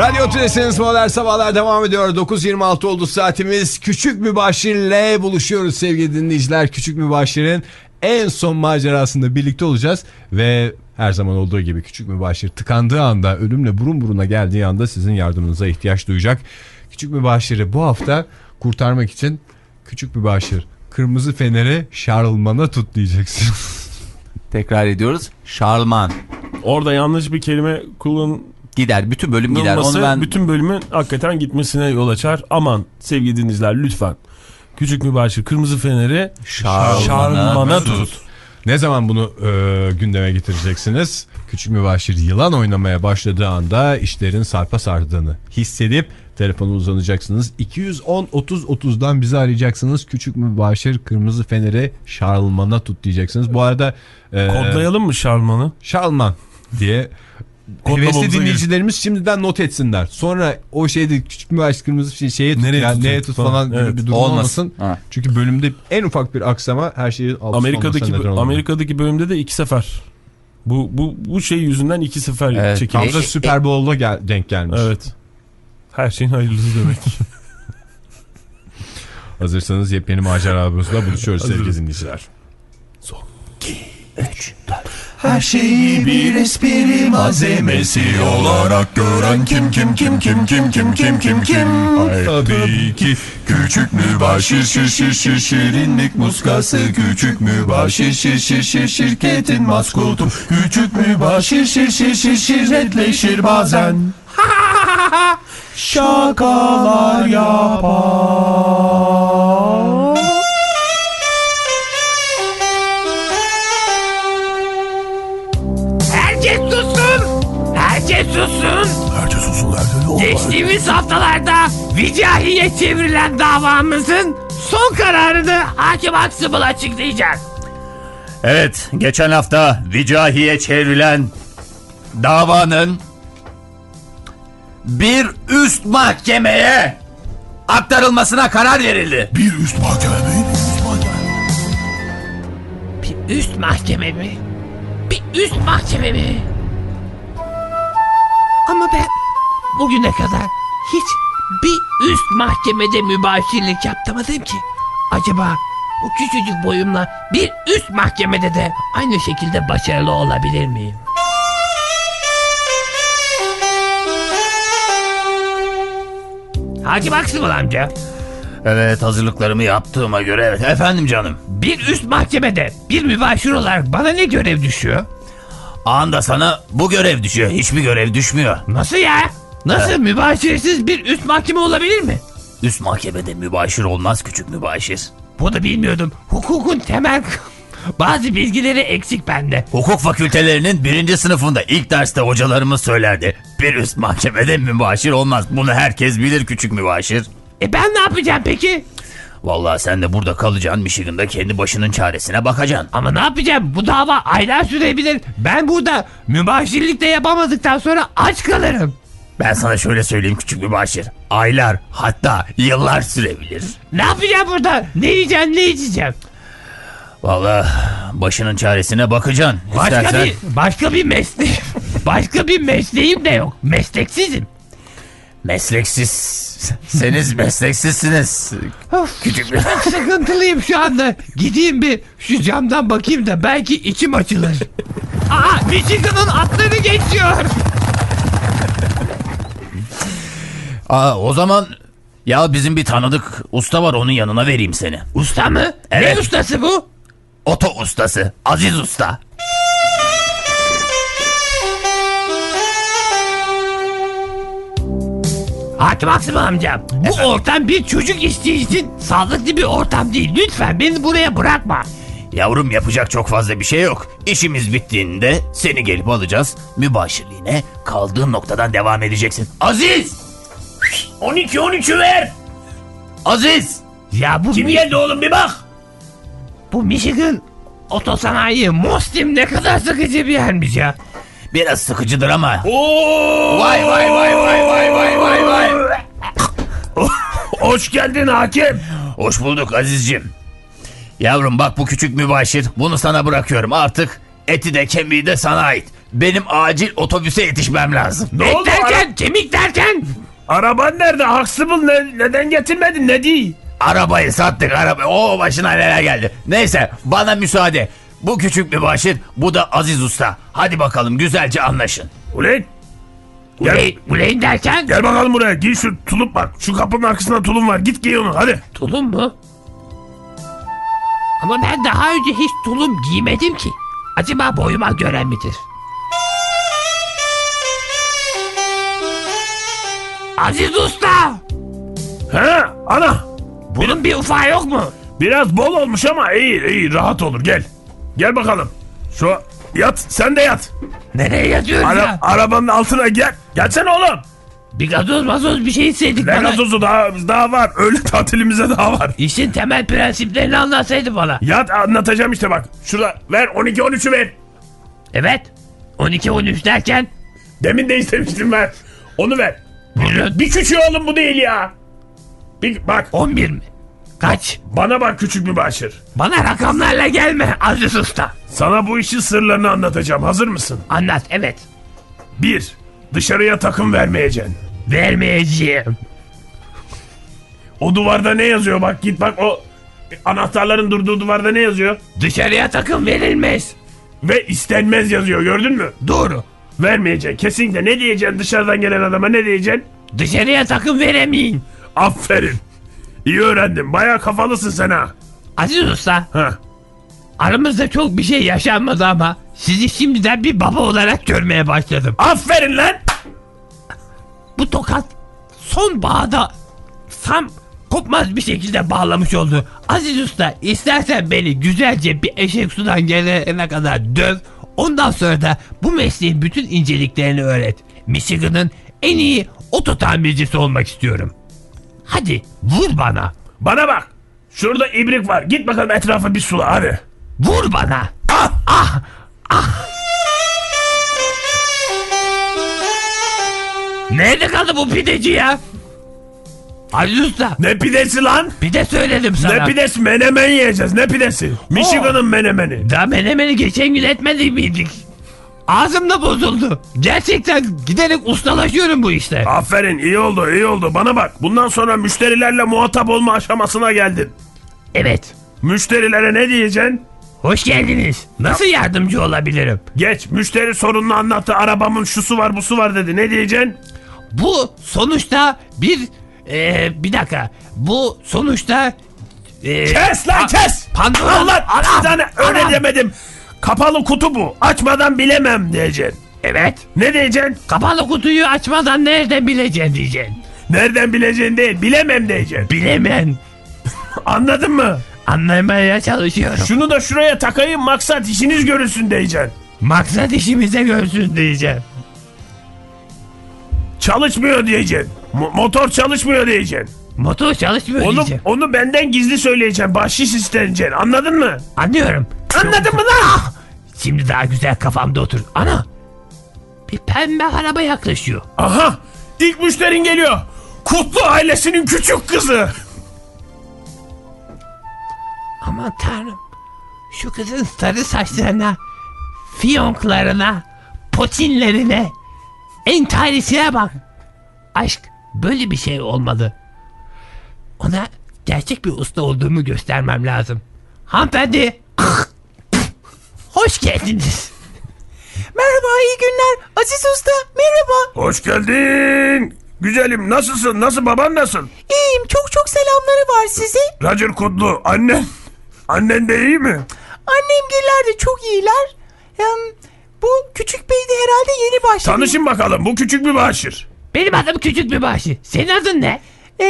Radyo Tülesi'niz modern sabahlar devam ediyor. 9.26 oldu saatimiz. Küçük Mübaşir'le buluşuyoruz sevgili dinleyiciler. Küçük Mübaşir'in en son macerasında birlikte olacağız. Ve her zaman olduğu gibi Küçük Mübaşir tıkandığı anda, ölümle burun buruna geldiği anda sizin yardımınıza ihtiyaç duyacak. Küçük Mübaşir'i bu hafta kurtarmak için Küçük Mübaşir kırmızı feneri şarlmana tut diyeceksin. Tekrar ediyoruz. Şarlman. Orada yanlış bir kelime kullan Gider. Bütün bölüm gider. Onu Olması ben... bütün bölümün hakikaten gitmesine yol açar. Aman sevgili dinleyiciler lütfen. Küçük mübaşir kırmızı feneri Şarlmana şarlmana tut. tut. Ne zaman bunu e, gündeme getireceksiniz? Küçük mübaşir yılan oynamaya başladığı anda işlerin sarpa sardığını hissedip telefonu uzanacaksınız. 210-30-30'dan bizi arayacaksınız. Küçük mübaşir kırmızı feneri şarlmana tut diyeceksiniz. Bu arada e, Kodlayalım mı şarlmanı? şarlman diye hevesli dinleyicilerimiz şimdiden not etsinler. Sonra o şeyde küçük mübaşir kırmızı şey- şeye tut, Nereye yani tutun neye tut falan. falan, gibi Evet. bir durum Olmasın. olmasın. Ha. Çünkü bölümde en ufak bir aksama her şeyi alt Amerika'daki. Amerika'daki bölümde de iki sefer. Bu bu bu şey yüzünden iki sefer Evet. çekilmiş. Tam da Super Bowl'da gel, denk gelmiş. Evet. Her şeyin hayırlısı demek. Hazırsanız yepyeni maceralarımızla buluşuyoruz sevgili dinleyiciler. Her şeyi bir espri malzemesi olarak gören kim kim kim kim kim kim kim kim kim? Tabii ki küçük mübaşir şir şir şir şirinlik muskası. Küçük mübaşir şir şir şir şirketin maskotu. Küçük mübaşir şir şir şir şirretleşir bazen. Şakalar yapar Geçtiğimiz haftalarda Vicahi'ye çevrilen davamızın son kararını hakim Aksımıl açıklayacak. Evet. Geçen hafta Vicahi'ye çevrilen davanın bir üst mahkemeye aktarılmasına karar verildi. Bir üst mahkeme mi? Üst mahkeme. Bir üst mahkeme mi? Bir üst mahkeme mi? Ama ben bugüne kadar hiç bir üst mahkemede mübaşirlik yaptırmadım ki. Acaba bu küçücük boyumla bir üst mahkemede de aynı şekilde başarılı olabilir miyim? Hakim Aksımıl amca, Evet hazırlıklarımı yaptığıma göre evet. Efendim canım. bir üst mahkemede bir mübaşir olarak bana ne görev düşüyor? Anda sana bu görev düşüyor. Hiçbir görev düşmüyor. Nasıl ya? Nasıl mübaşirsiz bir üst mahkeme olabilir mi? Üst mahkemede mübaşir olmaz küçük mübaşir. Bunu bilmiyordum. Hukukun temel bazı bilgileri eksik bende. Hukuk fakültelerinin birinci sınıfında ilk derste hocalarımız söylerdi. Bir üst mahkemede mübaşir olmaz. Bunu herkes bilir küçük mübaşir. E ben ne yapacağım peki? Vallahi sen de burada kalacaksın Michigan'da kendi başının çaresine bakacaksın. Ama ne yapacağım? Bu dava aylar sürebilir. Ben burada mübaşirlik de yapamadıktan sonra aç kalırım. Ben sana şöyle söyleyeyim küçük mübaşir. Aylar hatta yıllar sürebilir. Ne yapacağım burada? Ne yiyeceğim ne içeceğim? Vallahi başının çaresine bakacaksın. Başka İstersen- bir, başka bir mesleğim. başka bir mesleğim de yok. Mesleksizim. Mesleksiz. Seniz mesleksizsiniz. Of, Küçük bir sıkıntılıyım şu anda. Gideyim bir şu camdan bakayım da belki içim açılır. Aa Michigan'ın atları geçiyor. Aa, o zaman ya bizim bir tanıdık usta var onun yanına vereyim seni. Usta mı? Evet. Ne ustası bu? Oto ustası Aziz Usta. Hakim Aksım amcam. Bu ortam bir çocuk isteği için sağlıklı bir ortam değil. Lütfen beni buraya bırakma. Yavrum yapacak çok fazla bir şey yok. İşimiz bittiğinde seni gelip alacağız. Mübaşirliğine kaldığın noktadan devam edeceksin. Aziz! 12-13'ü ver! Aziz! Ya bu Kim Mi- geldi oğlum bir bak! bu Michigan otosanayi Mostim ne kadar sıkıcı bir yermiş ya. Biraz sıkıcıdır ama. Vay vay vay vay vay vay vay vay. Hoş geldin hakim. Hoş bulduk Aziz'cim. Yavrum bak bu küçük mübaşir. Bunu sana bırakıyorum artık. eti de kemiği de sana ait. Benim acil otobüse yetişmem lazım. Ne Et oldu? derken kemik derken. Ara- araban nerede? Huxtable ne, neden getirmedin? Ne değil? Arabayı sattık araba. O başına neler geldi. Neyse bana müsaade. Bu küçük bir başır, bu da Aziz Usta. Hadi bakalım güzelce anlaşın. Ulan. Gel, uleyn derken. gel bakalım buraya. Giy şu tulum bak. Şu kapının arkasında tulum var. Git giy onu hadi. Tulum mu? Ama ben daha önce hiç tulum giymedim ki. Acaba boyuma göre midir? Aziz Usta! He ana. Bunun bir ufağı yok mu? Biraz bol olmuş ama iyi iyi rahat olur gel. Gel bakalım. Şu yat sen de yat. Nereye yatıyoruz Ara- ya? arabanın altına gel. Gelsene oğlum. Bir gazoz mazoz bir şey istedik Ne bana. gazozu daha, daha var. Öyle tatilimize daha var. İşin temel prensiplerini anlatsaydı bana. Yat anlatacağım işte bak. Şurada ver 12-13'ü ver. Evet. 12-13 derken Demin de istemiştim ver. Onu ver. Bir küçüğü oğlum bu değil ya. Bir, bak 11 mi? Kaç? bana bak küçük mübaşir. Bana rakamlarla gelme Aziz Usta. Sana bu işin sırlarını anlatacağım. Hazır mısın? Anlat evet. 1. Dışarıya takım vermeyeceksin. Vermeyeceğim. O duvarda ne yazıyor bak git bak o anahtarların durduğu duvarda ne yazıyor? Dışarıya takım verilmez. Ve istenmez yazıyor gördün mü? Doğru. Vermeyeceksin kesinlikle ne diyeceksin dışarıdan gelen adama ne diyeceksin? Dışarıya takım veremeyin. Aferin. İyi öğrendin baya kafalısın sen ha. Aziz Usta Ha. aramızda çok bir şey yaşanmadı ama sizi şimdiden bir baba olarak görmeye başladım. Aferin lan. Bu tokat son bağda sam kopmaz bir şekilde bağlamış oldu. Aziz Usta istersen beni güzelce bir eşek sudan gelene kadar döv. Ondan sonra da bu mesleğin bütün inceliklerini öğret. Michigan'ın en iyi oto tamircisi olmak istiyorum. Hadi vur bana. Bana bak. Şurada ibrik var. Git bakalım etrafa bir sula hadi. Vur bana. Ah ah ah. Nerede kaldı bu pideci ya? Aziz Usta Ne pidesi lan? pide söyledim sana. Ne pidesi? Menemen yiyeceğiz. Ne pidesi? Michigan'ın menemeni. Daha menemeni geçen gün etmedik miydik? Ağzım da bozuldu. Gerçekten giderek ustalaşıyorum bu işte. Aferin iyi oldu iyi oldu. Bana bak bundan sonra müşterilerle muhatap olma aşamasına geldin. Evet. Müşterilere ne diyeceksin? Hoş geldiniz. Nasıl yardımcı olabilirim? Geç müşteri sorununu anlattı. Arabamın şusu var busu var dedi. Ne diyeceksin? Bu sonuçta bir... Ee, bir dakika. Bu sonuçta... ee, Kes lan kes! Pandora... Allah tane öyle anam. demedim. Kapalı kutu bu. Açmadan bilemem diyeceksin. Evet. Ne diyeceksin? Kapalı kutuyu açmadan nereden bileceksin diyeceksin. Nereden bileceksin değil. Bilemem diyeceksin. Bilemem. Anladın mı? Anlamaya çalışıyorum. Şunu da şuraya takayım maksat işiniz görülsün diyeceksin. Maksat işimize görsün diyeceğim. Çalışmıyor diyeceksin. Mo- motor çalışmıyor diyeceksin. Motor çalışmıyor Onu, diyeceğim. onu benden gizli söyleyeceksin. Bahşiş isteneceksin. Anladın mı? Anlıyorum. Anladın mı lan? Şimdi daha güzel kafamda otur. Ana! Bir pembe araba yaklaşıyor. Aha! İlk müşterin geliyor. Kutlu ailesinin küçük kızı. Aman tanrım. Şu kızın sarı saçlarına, fiyonklarına, potinlerine, entarisine bak. Aşk böyle bir şey olmalı. Ona gerçek bir usta olduğumu göstermem lazım. Hanımefendi. Hoş geldiniz. Merhaba, iyi günler. Aziz Usta, merhaba. Hoş geldin. Güzelim nasılsın? Nasıl baban nasıl? İyiyim, çok çok selamları var size. Roger Kutlu annen. Annen de iyi mi? Annemgiller de çok iyiler. Hem bu küçük bey de herhalde yeni başladı. Tanışın bakalım bu küçük bir başır. Benim adım Küçük bir başı. Senin adın ne? Ee,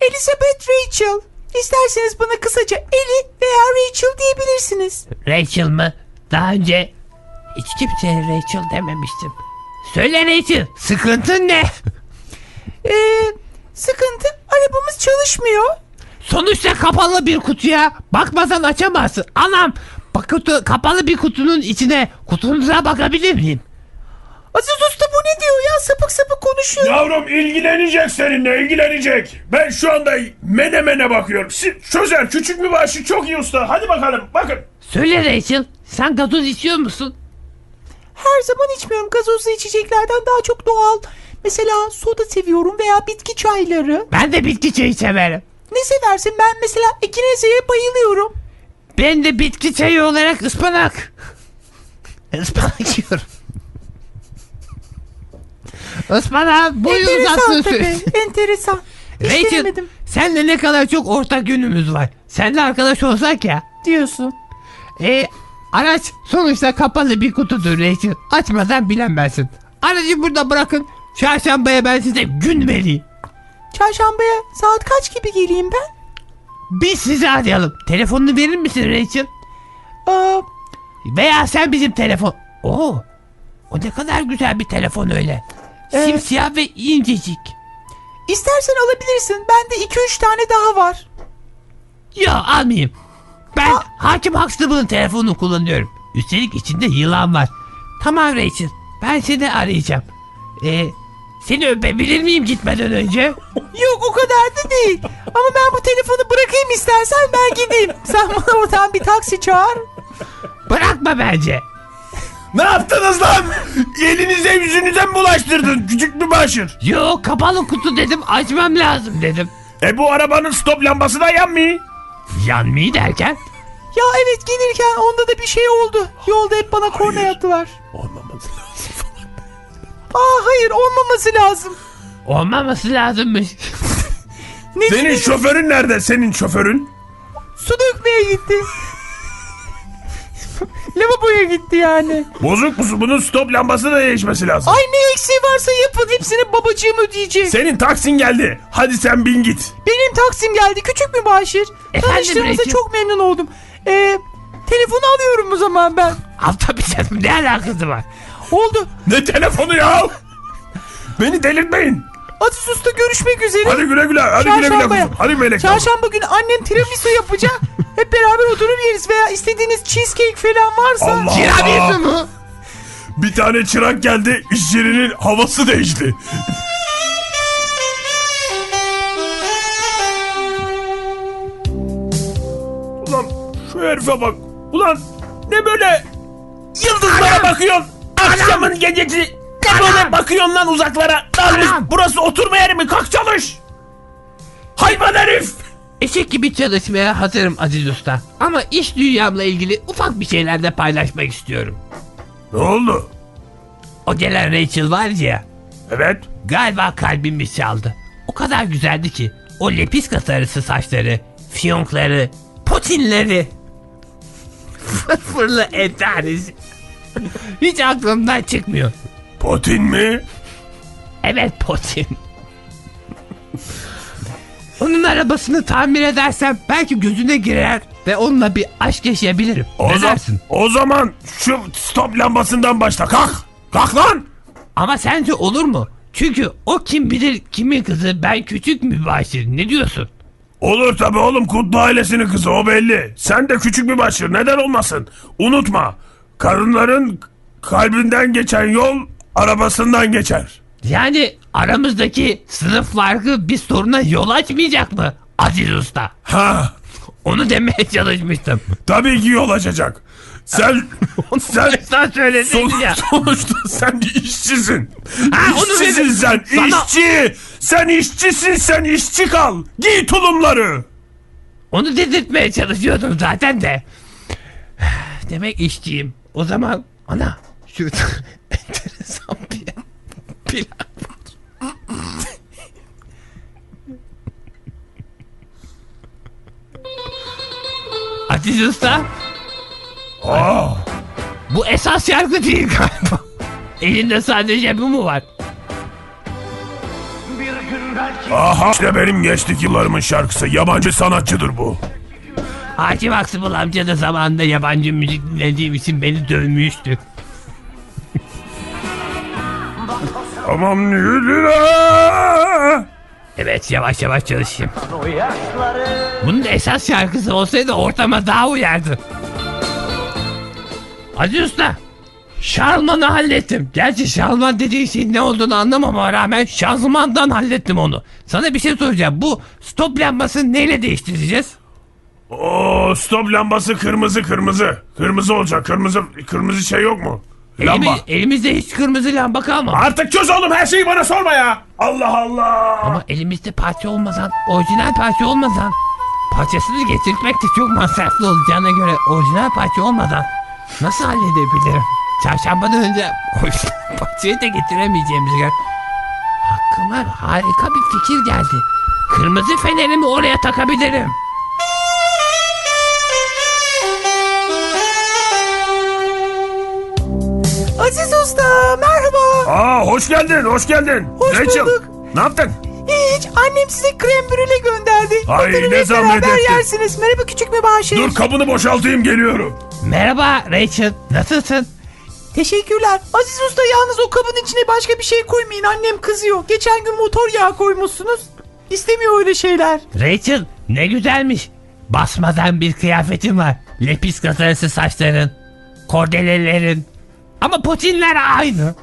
Elizabeth Rachel. İsterseniz bana kısaca Eli veya Rachel diyebilirsiniz. Rachel mı? Daha önce hiç kimseye Rachel dememiştim. Söyle Rachel, sıkıntın ne? Ee, sıkıntı arabamız çalışmıyor. Sonuçta kapalı bir kutuya bakmadan açamazsın. Anam, bak kutu, kapalı bir kutunun içine kutunuza bakabilir miyim? Aziz Usta bu ne diyor ya konuşuyor. Yavrum ilgilenecek seninle ilgilenecek. Ben şu anda menemene bakıyorum. Si- Çözer küçük mübaşir çok iyi usta. Hadi bakalım bakın. Söyle Rachel sen gazoz içiyor musun? Her zaman içmiyorum gazozlu içeceklerden daha çok doğal. Mesela soda seviyorum veya bitki çayları. Ben de bitki çayı severim. Ne seversin ben mesela ekinezya'ya bayılıyorum. Ben de bitki çayı olarak ıspanak. Ispanak yiyorum. Ispanak boyu Enteresan uzatsın sürsün. enteresan. Rachel senle ne kadar çok ortak yönümüz var. Senle arkadaş olsak ya. diyorsun. E, araç sonuçta kapalı bir kutudur Rachel. Açmadan bilemezsin. Aracı burada bırakın. Çarşambaya ben size gün vereyim. Çarşambaya saat kaç gibi geleyim ben? Biz sizi arayalım. Telefonunu verir misin Rachel? Aa, Veya sen bizim telefon... Oo, o ne kadar güzel bir telefon öyle. Evet. Simsiyah ve incecik. istersen alabilirsin. Bende 2-3 tane daha var. Yo almayayım. Ben Hakim Huxtable'ın telefonunu kullanıyorum. Üstelik içinde yılan var. Tamam Rachel. Ben seni arayacağım. Ee, seni öpebilir miyim gitmeden önce? Yok o kadar da değil. Ama ben bu telefonu bırakayım istersen ben gideyim. Sen bana oradan bir taksi çağır. Bırakma bence. Ne yaptınız lan? Elinize yüzünüze mi bulaştırdın küçük mübaşir? Yo kapalı kutu dedim açmam lazım dedim. E bu arabanın stop lambası da yanmıyor. Yanmayı derken? Ya evet gelirken onda da bir şey oldu. Yolda hep bana korna yaptılar. Olmaması lazım. Aa hayır olmaması lazım. Olmaması lazımmış. Ne Senin şoförün nerede senin şoförün? Su dökmeye gitti. Lavaboya gitti yani. Bozuk musun? Bunun stop lambası da değişmesi lazım. Ay ne eksiği varsa yapın hepsini babacığım ödeyecek. Senin taksin geldi. Hadi sen bin git. Benim taksim geldi küçük mübaşir. Efendim Tanıştığımıza çok memnun oldum. Ee, telefonu alıyorum o zaman ben. Al tabii canım ne alakası var? Oldu. Ne telefonu ya? Beni delirtmeyin. Aziz Usta görüşmek üzere. Hadi güle güle. Hadi güle güle kuzum. Hadi melek. Çarşamba günü annem tiramisu yapacak. Hep beraber oturup yeriz veya istediğiniz cheesecake falan varsa. Allah Tiramisu Allah. mu? Bir tane çırak geldi. İş yerinin havası değişti. Ulan şu herife bak. Ulan ne böyle yıldızlara bakıyorsun. Akşamın gecesi. Ne böyle bakıyorsun lan uzaklara. Dalmış. Burası oturma yeri mi? Kalk çalış. Hayvan herif. Eşek gibi çalışmaya hazırım Aziz Usta. Ama iş dünyamla ilgili ufak bir şeyler de paylaşmak istiyorum. Ne oldu? O gelen Rachel var ya, Evet. galiba kalbimi çaldı. O kadar güzeldi ki, o lepiska sarısı saçları, fiyonkları, potinleri, fırfırlı entarisi. Hiç aklımdan çıkmıyor. Potin mi? Evet potin. Onun arabasını tamir edersem belki gözüne girer ve onunla bir aşk yaşayabilirim. O, ne dersin? o zaman şu stop lambasından başla. Kalk. Kalk lan. Ama sence olur mu? Çünkü o kim bilir kimin kızı ben küçük mübaşir. Ne diyorsun? Olur tabi oğlum Kutlu ailesinin kızı o belli. Sen de küçük bir başır neden olmasın. Unutma kadınların kalbinden geçen yol arabasından geçer. Yani aramızdaki sınıf farkı bir soruna yol açmayacak mı? Aziz Usta. Ha Onu demeye çalışmıştım. tabii ki yol açacak. Sen sen Sen söyledin son- ya. sonuçta sen işçisin. Ha, onu İşçisin dedim. sen Sana- işçi. Sen işçisin sen işçi kal. Giy tulumları. Onu dedirtmeye çalışıyordum zaten de. Demek işçiyim. O zaman ana şu plan. Aziz Usta Aa, bu esas yargı değil galiba. Elinde sadece bu mu var? aha işte benim geçtik yıllarımın şarkısı. Yabancı sanatçıdır bu. Hakim Aksımıl amca da zamanında yabancı müzik dinlediğim için beni dövmüştü. Tamam yürü. Evet yavaş yavaş çalışayım. Bunun da esas şarkısı olsaydı ortama daha uyardı. Hacı Usta Şarman'ı hallettim. Gerçi Şarman dediğin şeyin ne olduğunu anlamama rağmen şanzımandan hallettim onu. Sana bir şey soracağım. Bu stop lambasını neyle değiştireceğiz? Oo stop lambası kırmızı kırmızı. Kırmızı olacak kırmızı kırmızı şey yok mu? Lamba. Elimi- elimizde hiç kırmızı lamba kalmadı. Artık çöz oğlum her şeyi bana sorma ya. Allah Allah. Ama elimizde parça olmadan, orijinal parça olmadan parçasını getirmek de çok masraflı olacağına göre orijinal parça olmadan nasıl halledebilirim? Çarşambadan önce orijinal parçayı da getiremeyeceğimize göre aklıma harika bir fikir geldi. Kırmızı fenerimi oraya takabilirim. Aa hoş geldin hoş geldin. Hoş Rachel, bulduk. Ne yaptın? Hiç annem size krem brüle gönderdi. Ay, ne zahmet beraber ettin. yersiniz. Merhaba küçük mübaşir. Dur kabını boşaltayım geliyorum. Merhaba Rachel, nasılsın? Teşekkürler. Aziz Usta yalnız o kabın içine başka bir şey koymayın. Annem kızıyor. Geçen gün motor yağı koymuşsunuz. İstemiyor öyle şeyler. Rachel ne güzelmiş. Basmadan bir kıyafetin var. Lepis kasarısı saçların, kordelelerin. Ama potinler aynı.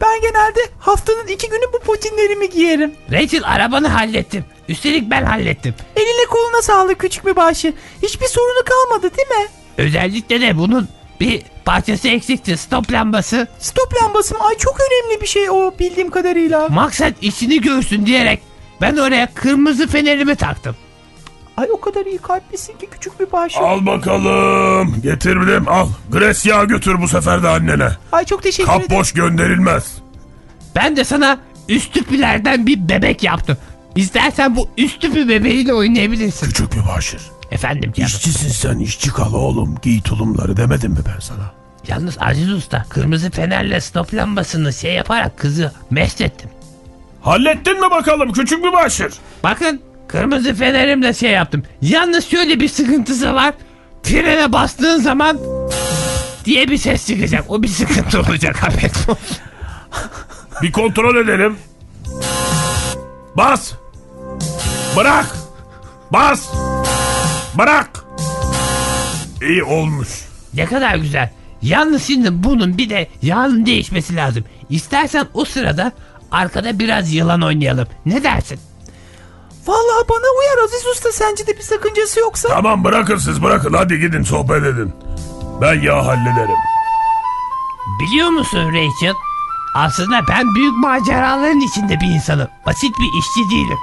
Ben genelde haftanın iki günü bu potinlerimi giyerim. Rachel arabanı hallettim. Üstelik ben hallettim. Eline koluna sağlık küçük mübaşir. Hiçbir sorunu kalmadı değil mi? Özellikle de bunun bir parçası eksikti. Stop lambası. Stop lambası mı? Ay çok önemli bir şey o bildiğim kadarıyla. Maksat işini görsün diyerek ben oraya kırmızı fenerimi taktım. Ay o kadar iyi kalplisin ki küçük mübaşir. Al bakalım. Getirdim al. Gres yağı götür bu sefer de annene. Ay çok teşekkür Kap ederim. boş gönderilmez. Ben de sana üst tüplerden bir bebek yaptım. İstersen bu üst tüpü bebeğiyle oynayabilirsin. Küçük mübaşir. Efendim canım. İşçisin sen işçi kal oğlum. Giy tulumları demedim mi ben sana? Yalnız Aziz Usta kırmızı fenerle stop lambasını şey yaparak kızı mest ettim. Hallettin mi bakalım küçük mübaşir? Bakın kırmızı fenerimle şey yaptım. Yalnız şöyle bir sıkıntısı var. Frene bastığın zaman diye bir ses çıkacak. O bir sıkıntı olacak olsun. Bir kontrol edelim. Bas. Bırak. Bas. Bırak. İyi olmuş. Ne kadar güzel. Yalnız şimdi bunun bir de yağın değişmesi lazım. İstersen o sırada arkada biraz yılan oynayalım. Ne dersin? Vallahi bana uyar Aziz Usta sence de bir sakıncası yoksa. Tamam bırakın siz bırakın hadi gidin sohbet edin. Ben yağ hallederim. Biliyor musun Rachel? Aslında ben büyük maceraların içinde bir insanım. Basit bir işçi değilim.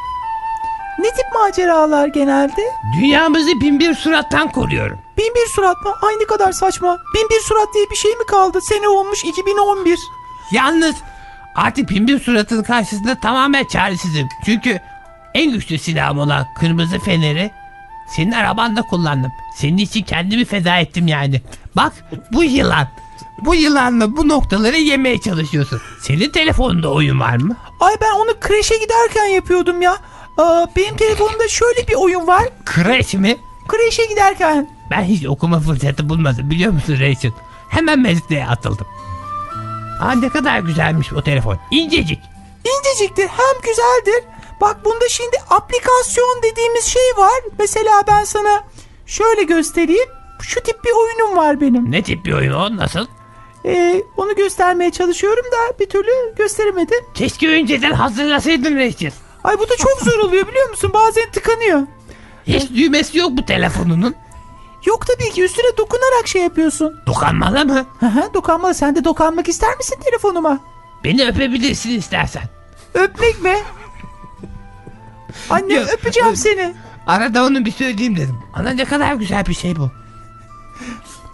Ne tip maceralar genelde? Dünyamızı bin bir surattan koruyorum. Bin bir surat mı? Ay ne kadar saçma. Bin bir surat diye bir şey mi kaldı? Sene olmuş 2011. Yalnız artık bin bir suratın karşısında tamamen çaresizim. Çünkü en güçlü silahım olan kırmızı feneri senin arabanda kullandım. Senin için kendimi feda ettim yani. Bak bu yılan. Bu yılanla bu noktaları yemeye çalışıyorsun. Senin telefonunda oyun var mı? Ay ben onu kreşe giderken yapıyordum ya. Aa, benim telefonumda şöyle bir oyun var. Crash mi? Kreşe giderken. Ben hiç okuma fırsatı bulmadım biliyor musun Rachel? Hemen mesleğe atıldım. Aa ne kadar güzelmiş o telefon. İncecik. İnceciktir hem güzeldir. Bak bunda şimdi aplikasyon dediğimiz şey var. Mesela ben sana şöyle göstereyim. Şu tip bir oyunum var benim. Ne tip bir oyun o? Nasıl? Ee, onu göstermeye çalışıyorum da bir türlü gösteremedim. Keşke önceden hazırlasaydın Rachel. Ay bu da çok zor oluyor biliyor musun? Bazen tıkanıyor. Hiç düğmesi yok bu telefonunun. Yok tabii ki üstüne dokunarak şey yapıyorsun. Dokanmalı mı? Hı hı dokanmalı. Sen de dokanmak ister misin telefonuma? Beni öpebilirsin istersen. Öpmek mi? Anne Yok. öpeceğim seni. Arada onu bir söyleyeyim dedim. Ana ne kadar güzel bir şey bu.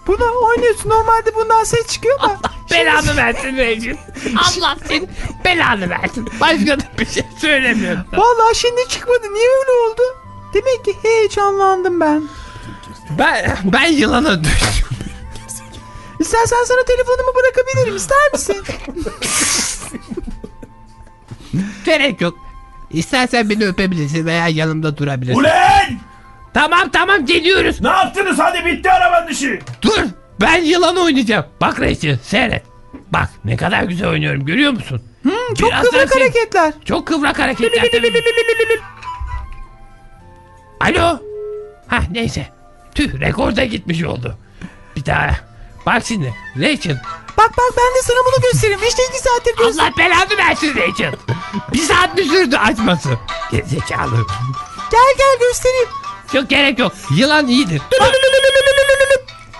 Buna oynuyorsun. Normalde bundan ses çıkıyor da. Belanı versin Rachel. Allah senin belanı versin. Başka da bir şey söylemiyorum. Vallahi şimdi çıkmadı. Niye öyle oldu? Demek ki heyecanlandım ben. Ben, ben yılana düştüm. İstersen sana telefonumu bırakabilirim. İster misin? Gerek yok. İstersen beni öpebilirsin veya yanımda durabilirsin. Ulen! Tamam tamam geliyoruz. Ne yaptınız hadi bitti arabanın işi. Dur ben yılan oynayacağım. Bak Rachel seyret. Bak ne kadar güzel oynuyorum görüyor musun? Çok Birazdan kıvrak sen- hareketler. Çok kıvrak hareketler. Alo. Ha neyse. Tüh rekor da gitmiş oldu. Bir daha Bak şimdi Rachel. Bak bak ben de sana bunu göstereyim. İşte iki saattir göster. Allah belanı versin Rachel. Bir saat mi sürdü açması? Gerizekalı. Gel gel göstereyim. Çok gerek yok. Yılan iyidir.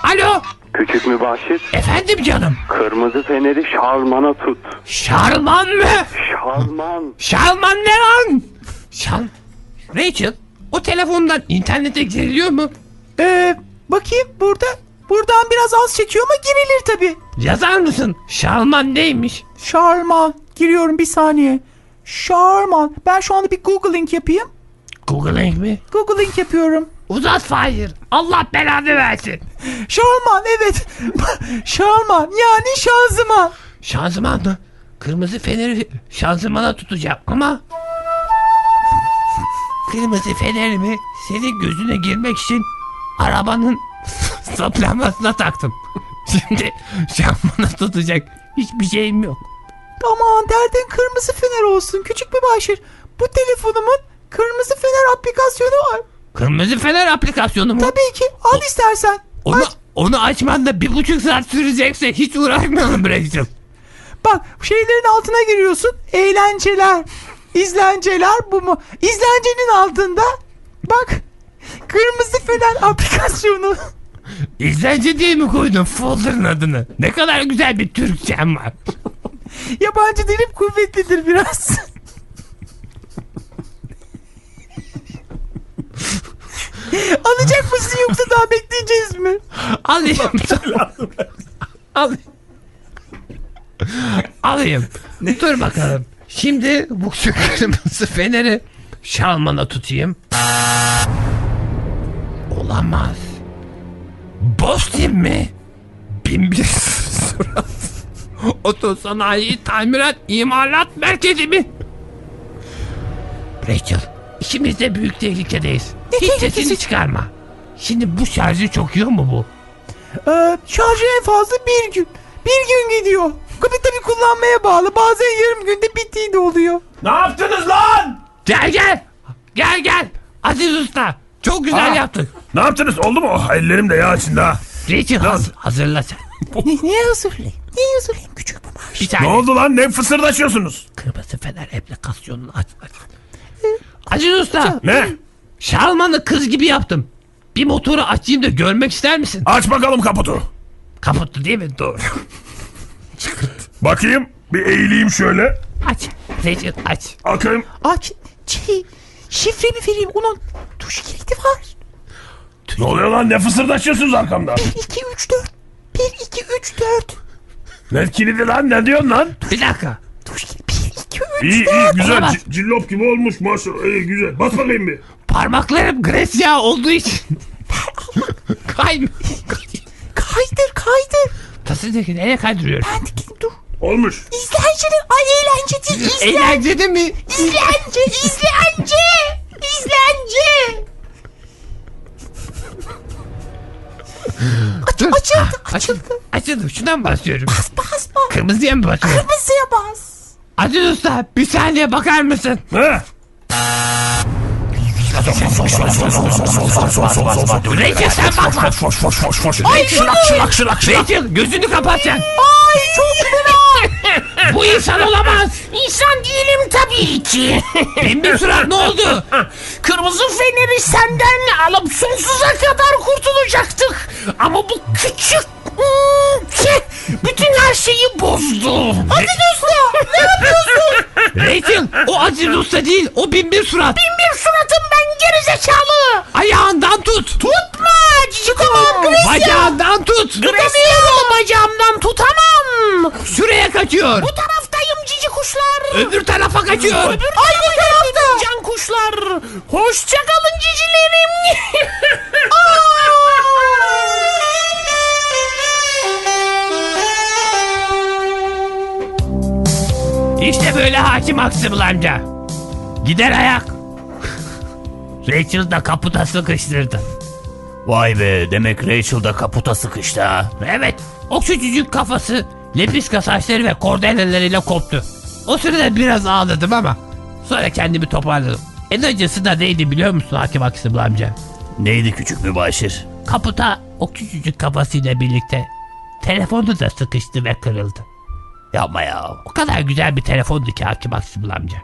Alo. Küçük mübaşir, Efendim canım. kırmızı feneri şarmana tut. Şarman mı? Şarman. Şarman ne lan? Şal... Rachel o telefondan internete giriliyor mu? Ee, bakayım burada. Buradan biraz az çekiyor ama girilir tabi. Yazar mısın? Şarman neymiş? Şarman. Giriyorum bir saniye. Şarman. Ben şu anda bir googling yapayım. Googling mi? Googling yapıyorum. Uzat Fahir. Allah belanı versin. Şarman evet. Şarman yani şanzıman. Şanzıman mı? Kırmızı feneri şanzımana tutacağım ama... Kırmızı fenerimi senin gözüne girmek için arabanın saplamasına taktım. Şimdi şanzımana tutacak hiçbir şeyim yok. Aman derdin kırmızı fener olsun küçük bir başır. Bu telefonumun kırmızı fener aplikasyonu var. Kırmızı fener aplikasyonu mu? Tabii ki al istersen. Onu, Aç. onu açman da bir buçuk saat sürecekse hiç uğraşmayalım Rachel. Bak şeylerin altına giriyorsun. Eğlenceler, izlenceler bu mu? İzlencenin altında bak kırmızı fener aplikasyonu. İzlence diye mi koydun folder'ın adını? Ne kadar güzel bir Türkçem var. Yabancı dilim kuvvetlidir biraz. Alacak mısın yoksa daha bekleyeceğiz mi? Alayım. Alayım. Alayım. Dur bakalım. Şimdi bu kırmızı feneri şalmana tutayım. Olamaz. Boston mi? Bin bir surat. Otosanayi tamirat imalat merkezi mi? Rachel, ikimiz de büyük tehlikedeyiz. Hiç sesini çıkarma. Şimdi bu şarjı çok yiyor mu bu? Ee, şarjı en fazla bir gün. Bir gün gidiyor. Tabii tabii kullanmaya bağlı. Bazen yarım günde bittiği de oluyor. Ne yaptınız lan? Gel gel. Gel gel. Aziz Usta. Çok güzel Aa. yaptık. Ne yaptınız? Oldu mu? Oh, ellerim de yağ içinde ha. Rachel haz- hazırla sen. Ne, niye hazırlayayım? Niye hazırlayayım küçük bir maaş? Bir Ne tane oldu lan? Ne fısırdaşıyorsunuz? kırmızı fener aplikasyonunu aç. aç. Aziz Usta. Ne? Şalmanı kız gibi yaptım. Bir motoru açayım da görmek ister misin? Aç bakalım kaputu. Kaputtu değil mi? Doğru. Bakayım. Bir eğileyim şöyle. Aç. Rachel aç. Akayım. Aç. Şey, şifremi vereyim. Onun tuş kilidi var. Ne oluyor lan? Ne fısırdaşıyorsunuz arkamda? 1, 2, 3, 4. 1, 2, 3, 4. Ne kilidi lan? Ne diyorsun lan? Bir dakika. Tuş kilidi. 1, 2, 3. İyi iyi güzel. Olamaz. C- cillop gibi olmuş maşallah. İyi güzel. Bas bakayım bir. Parmaklarım gres yağı olduğu için. Kay. Kaydır kaydır. Tasındaki nereye kaydırıyorum? Ben dikeyim dur. Olmuş. İzlenceli. Ay eğlence değil. İzle. Eğlencede mi? İzlence. İzlence. İzlence. Dur. açıldı, Ah, açıldı. Açıldı. Şundan basıyorum. Bas basma. Kırmızıya mı basıyorum? Kırmızıya bas. Aziz Usta bir saniye bakar mısın? Ha? Rachel sen bakma. Rachel, Rachel gözünü kapat sen. Ay çok fena. Bu insan olamaz. İnsan değilim tabii ki. Bir surat ne oldu? Kırmızı feneri senden alıp sonsuza kadar kurtulacaktık. Ama bu küçük hmm, şey, bütün her şeyi bozdu. Hadi Usta ne yapıyorsun? Rachel o Aziz Usta değil o bin bir surat. Bin bir suratım ben gerizekalı. Ayağından tut. Tutma cici tamam. Bacağından tut. Tutamıyorum bacağımdan tutamam. Şuraya kaçıyor. Bu taraftayım cici kuşlar. Öbür tarafa kaçıyor. Öbür Ay bu tarafta. Can kuşlar. Hoşça kalın cicilerim. İşte böyle hakim Aksımıl amca. Gider ayak. Rachel da kaputa sıkıştırdı. Vay be demek Rachel da kaputa sıkıştı ha. Evet o küçücük kafası lepiska saçları ve kordeleleriyle koptu. O sırada biraz ağladım ama sonra kendimi toparladım. En acısı da neydi biliyor musun Hakim Aksımıl amca? Neydi küçük mübaşir? Kaputa o küçücük kafasıyla birlikte telefonu da sıkıştı ve kırıldı. Yapma ya. O kadar güzel bir telefondu ki Hakim Aksımıl amca.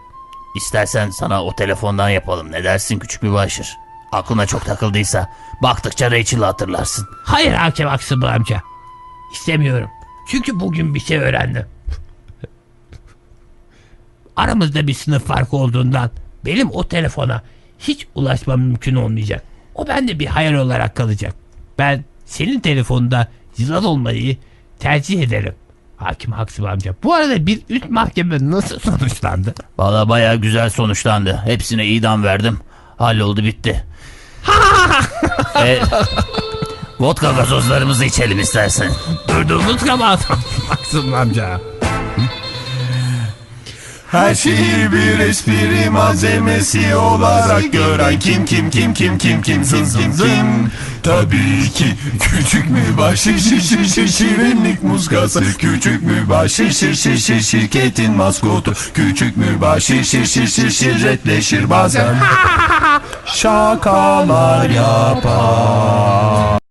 İstersen sana o telefondan yapalım. Ne dersin küçük mübaşir? Aklına çok takıldıysa baktıkça Rachel'ı hatırlarsın. Hayır Hakim Aksımıl amca. İstemiyorum. Çünkü bugün bir şey öğrendim. Aramızda bir sınıf farkı olduğundan benim o telefona hiç ulaşmam mümkün olmayacak. O bende bir hayal olarak kalacak. Ben senin telefonunda yılan olmayı tercih ederim. Hakim Haksım amca. Bu arada bir üst mahkeme nasıl sonuçlandı? Valla baya güzel sonuçlandı. Hepsine idam verdim. Halloldu bitti. e, vodka gazozlarımızı içelim istersen. Durduğumuz zaman Haksım amca. Her şeyi bir espri malzemesi olarak gören kim kim kim kim kim kim kim kim kim Tabii ki küçük mübaşir şir şir şir şirinlik muskası Küçük mübaşir şir şir şir şirketin maskotu. Küçük mübaşir şir şir şir şirretleşir bazen. Şakalar yapar